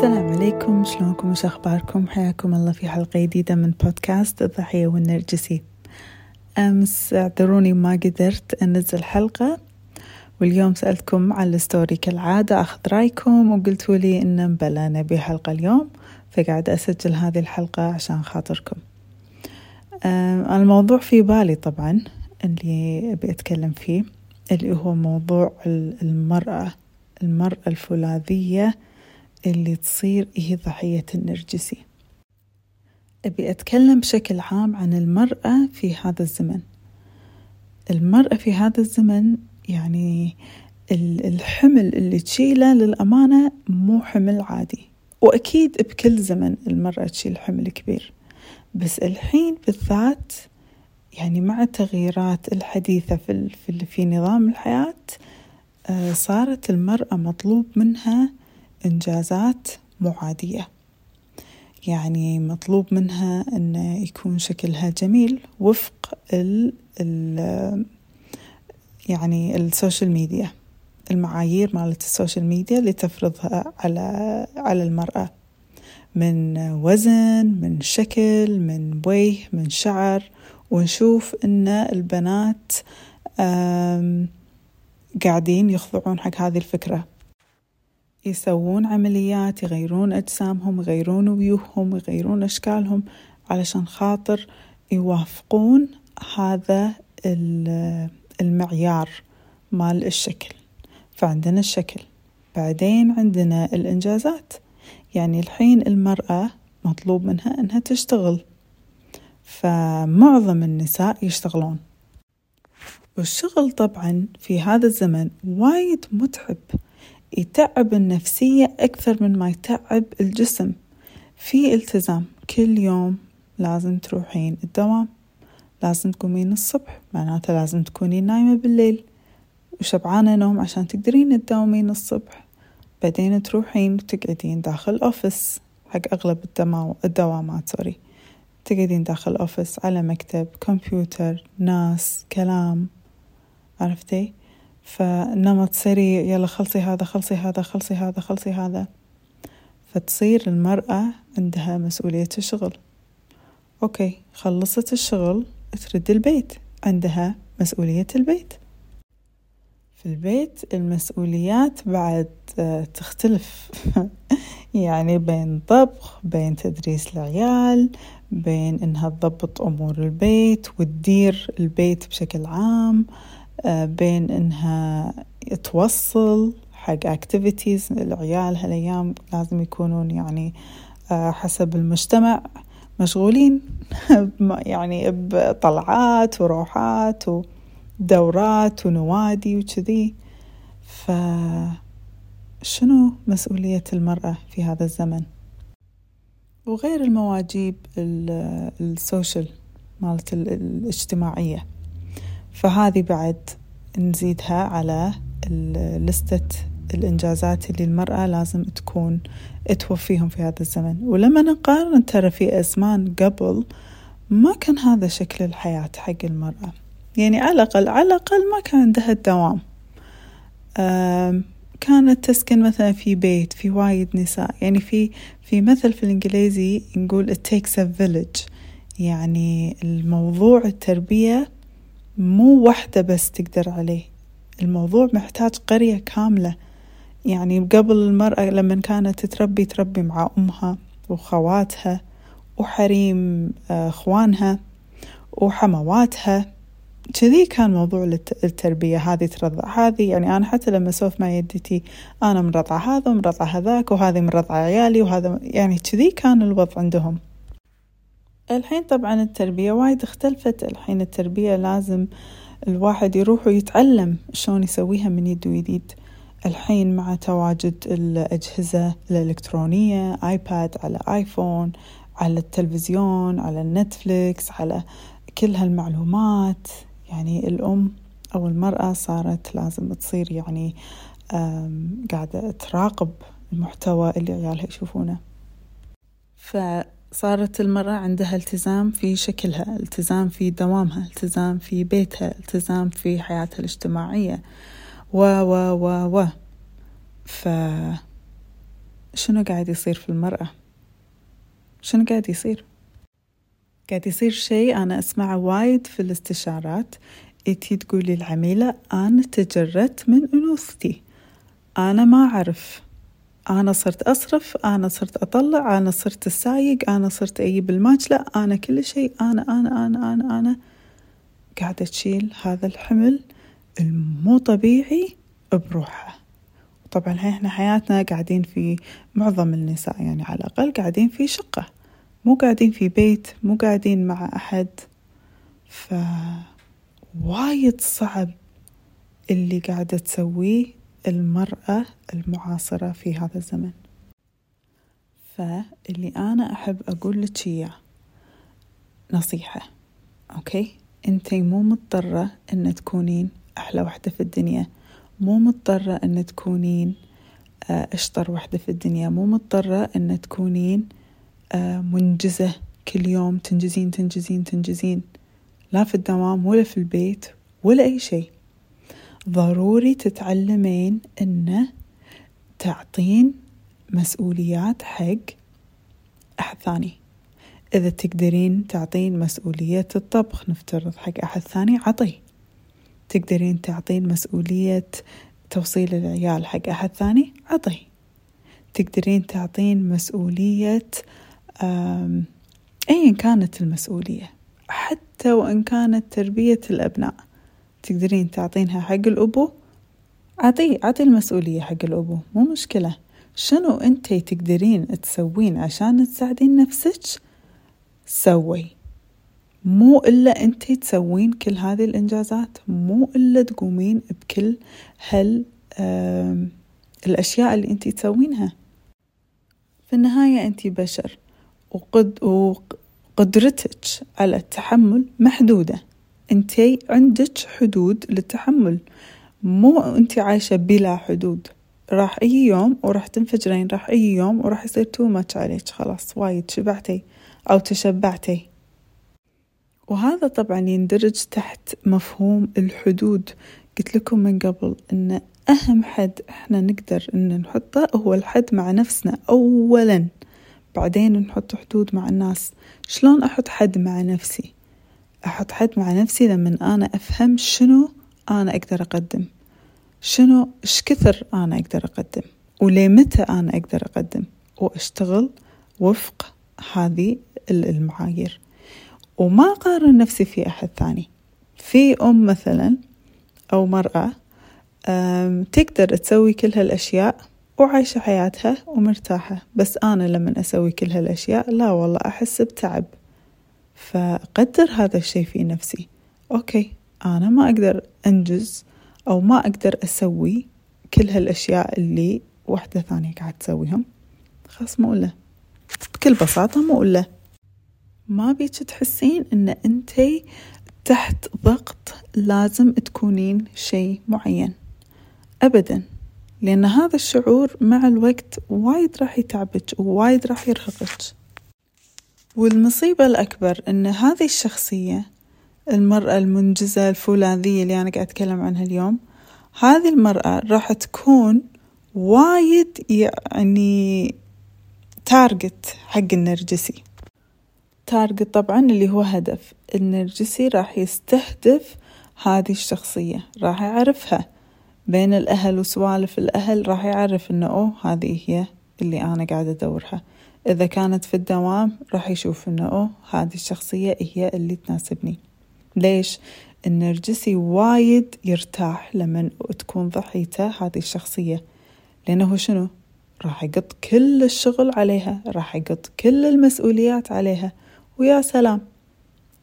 السلام عليكم. شلونكم؟ وش أخباركم؟ حياكم الله في حلقة جديدة من بودكاست الضحية والنرجسي. أمس اعذروني ما قدرت أنزل حلقة واليوم سألتكم على الستوري كالعادة أخذ رأيكم وقلتوا لي إن بلا نبي حلقة اليوم فقاعدة أسجل هذه الحلقة عشان خاطركم. الموضوع في بالي طبعا اللي أبي أتكلم فيه اللي هو موضوع المرأة المرأة الفولاذية اللي تصير هي ضحية النرجسي. أبي أتكلم بشكل عام عن المرأة في هذا الزمن. المرأة في هذا الزمن يعني الحمل اللي تشيله للأمانة مو حمل عادي. وأكيد بكل زمن المرأة تشيل حمل كبير. بس الحين بالذات يعني مع التغييرات الحديثة في, في, في نظام الحياة آه، صارت المرأة مطلوب منها إنجازات مو عادية. يعني مطلوب منها أن يكون شكلها جميل وفق ال ال يعني ال social media المعايير مالت ال social media اللي تفرضها على على المرأة. من وزن من شكل من وجه من شعر. ونشوف إن البنات قاعدين يخضعون حق هذه الفكرة. يسوون عمليات يغيرون أجسامهم يغيرون ويوههم يغيرون أشكالهم علشان خاطر يوافقون هذا المعيار مال الشكل. فعندنا الشكل بعدين عندنا الإنجازات. يعني الحين المرأة مطلوب منها أنها تشتغل فمعظم النساء يشتغلون. والشغل طبعا في هذا الزمن وايد متعب. يتعب النفسية أكثر من ما يتعب الجسم. في التزام كل يوم لازم تروحين الدوام. لازم تقومين الصبح معناته لازم تكونين نايمة بالليل. وشبعانة نوم عشان تقدرين تداومين الصبح. بعدين تروحين وتقعدين داخل office حق أغلب الدوامات sorry. تقعدين داخل office على مكتب كمبيوتر ناس كلام. عرفتي؟ فنمط سريع يلا خلصي هذا خلصي هذا خلصي هذا خلصي هذا. فتصير المرأة عندها مسؤولية الشغل. okay خلصت الشغل ترد البيت عندها مسؤولية البيت. في البيت المسؤوليات بعد آه، تختلف. يعني بين طبخ بين تدريس العيال بين إنها تضبط أمور البيت وتدير البيت بشكل عام. آه، بين إنها توصل حق اكتيفيتيز العيال هالأيام لازم يكونون يعني آه، حسب المجتمع مشغولين يعني بطلعات وروحات ودورات ونوادي وكذي. فشنو مسؤولية المرأة في هذا الزمن؟ وغير المواجيب السوشيال مالت الاجتماعية. فهذه بعد نزيدها على لستة الإنجازات اللي المرأة لازم تكون توفيهم في هذا الزمن. ولما نقارن ترى في أزمان قبل ما كان هذا شكل الحياة حق المرأة. يعني على الأقل على الأقل ما كان عندها الدوام. كانت تسكن مثلا في بيت في وايد نساء. يعني في في مثل في الإنجليزي نقول it takes a village. يعني الموضوع التربية مو واحدة بس تقدر عليه. الموضوع محتاج قرية كاملة. يعني قبل المرأة لما كانت تربي تربي مع أمها وخواتها وحريم آه، إخوانها وحمواتها. كذي كان موضوع التربية هذه ترضع هذه يعني أنا حتى لما أسولف مع يدتي أنا مرضعة هذا ومرضعة هذاك وهذه مرضعة عيالي وهذا يعني كذي كان الوضع عندهم. الحين طبعا التربية وايد اختلفت. الحين التربية لازم الواحد يروح ويتعلم شلون يسويها من يد ويديد. الحين مع تواجد الأجهزة الإلكترونية آيباد على آيفون على التلفزيون على النتفليكس على كل هالمعلومات. يعني الأم أو المرأة صارت لازم تصير يعني قاعدة تراقب المحتوى اللي عيالها يشوفونه. فصارت المرأة عندها التزام في شكلها التزام في دوامها التزام في بيتها التزام في حياتها الاجتماعية و و و و. ف شنو قاعد يصير في المرأة؟ شنو قاعد يصير؟ قاعد يصير شيء أنا أسمعه وايد في الاستشارات. إنتي تقولي العميلة أنا تجردت من أنوثتي. أنا ما أعرف. أنا صرت أصرف أنا صرت أطلع أنا صرت السايق أنا صرت أجيب الماجلة أنا كل شيء أنا أنا أنا أنا أنا قاعدة تشيل هذا الحمل المو طبيعي بروحها طبعا إحنا حياتنا قاعدين في معظم النساء يعني على الأقل قاعدين في شقة مو قاعدين في بيت مو قاعدين مع أحد. ف وايد صعب اللي قاعدة تسويه المرأة المعاصرة في هذا الزمن. فاللي أنا أحب أقول لك إياه نصيحة أوكي؟ أنتي مو مضطرة أن تكونين أحلى وحدة في الدنيا. مو مضطرة أن تكونين آه، أشطر وحدة في الدنيا. مو مضطرة أن تكونين آه، منجزة كل يوم تنجزين تنجزين تنجزين. لا في الدوام ولا في البيت ولا أي شيء. ضروري تتعلمين أنه تعطين مسؤوليات حق أحد ثاني. إذا تقدرين تعطين مسؤولية الطبخ نفترض حق أحد ثاني عطي تقدرين تعطين مسؤولية توصيل العيال حق أحد ثاني عطي تقدرين تعطين مسؤولية أيا كانت المسؤولية حتى وإن كانت تربية الأبناء. تقدرين تعطينها حق الأبو؟ عطي عطي المسؤولية حق الأبو مو مشكلة. شنو أنتي تقدرين تسوين عشان تساعدين نفسك؟ سوي. مو إلا أنتي تسوين كل هذه الإنجازات مو إلا تقومين بكل هال الأشياء اللي أنتي تسوينها. في النهاية أنتي بشر وقد وقدرتك على التحمل محدودة. أنتي عندك حدود للتحمل. مو أنتي عايشة بلا حدود. راح أي يوم وراح تنفجرين راح أي يوم وراح يصير تو ماتش عليك. خلاص وايد شبعتي أو تشبعتي. وهذا طبعا يندرج تحت مفهوم الحدود. قلت لكم من قبل أن أهم حد إحنا نقدر أن نحطه هو الحد مع نفسنا أولا. بعدين نحط حدود مع الناس. شلون أحط حد مع نفسي؟ أحط حد مع نفسي لما أنا أفهم شنو أنا أقدر أقدم. شنو إيش كثر أنا أقدر أقدم؟ وليه متى أنا أقدر أقدم؟ وأشتغل وفق هذه المعايير. وما أقارن نفسي في أحد ثاني. في أم مثلا أو مرأة تقدر تسوي كل هالأشياء وعايشة حياتها ومرتاحة. بس أنا لما أسوي كل هالأشياء لا والله أحس بتعب. فقدر هذا الشيء في نفسي. okay أنا ما أقدر أنجز أو ما أقدر أسوي كل هالأشياء اللي واحدة ثانية قاعد تسويهم. خلاص مو له. بكل بساطة مو له. ما أبيك تحسين إن انتي تحت ضغط لازم تكونين شيء معين. ابدا لأن هذا الشعور مع الوقت وايد راح يتعبك ووايد راح يرهقك. والمصيبة الأكبر أن هذه الشخصية المرأة المنجزة الفولاذية اللي أنا قاعد أتكلم عنها اليوم هذه المرأة راح تكون وايد يعني target حق النرجسي. target طبعا اللي هو هدف. النرجسي راح يستهدف هذه الشخصية راح يعرفها. بين الأهل وسوالف الأهل راح يعرف إنه أوه هذه هي اللي أنا قاعدة أدورها. إذا كانت في الدوام راح يشوف إنه أوه هذه الشخصية هي اللي تناسبني. ليش؟ النرجسي وايد يرتاح لما تكون ضحيته هذه الشخصية. لأنه شنو؟ راح يقط كل الشغل عليها راح يقط كل المسؤوليات عليها. ويا سلام!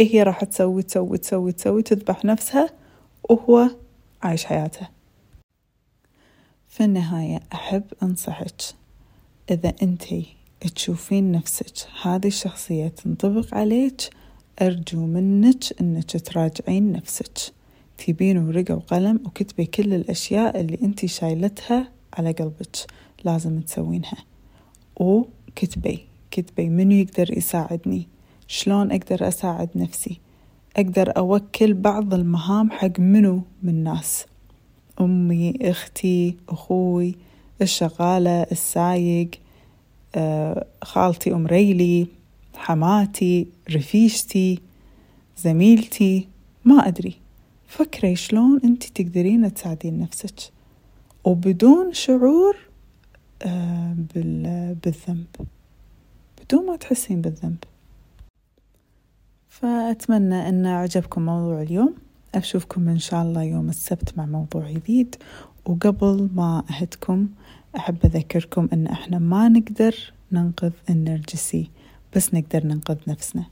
هي راح تسوي تسوي تسوي تسوي تذبح نفسها وهو عايش حياته. في النهاية أحب أنصحك إذا أنتي تشوفين نفسك. هذه الشخصية تنطبق عليك. أرجو منك أنك تراجعين نفسك. تبين ورقة وقلم وكتبي كل الأشياء اللي أنتي شايلتها على قلبك. لازم تسوينها. وكتبي. كتبي منو يقدر يساعدني؟ شلون أقدر أساعد نفسي؟ أقدر أوكل بعض المهام حق منو من ناس؟ أمي أختي أخوي الشغالة السايق. خالتي أم ريلي حماتي رفيجتي زميلتي ما أدري. فكري شلون أنت تقدرين تساعدين نفسك. وبدون شعور آه، بالذنب. بدون ما تحسين بالذنب. فأتمنى أن عجبكم موضوع اليوم. أشوفكم إن شاء الله يوم السبت مع موضوع جديد. وقبل ما أهدكم أحب أذكركم أن إحنا ما نقدر ننقذ النرجسي بس نقدر ننقذ نفسنا.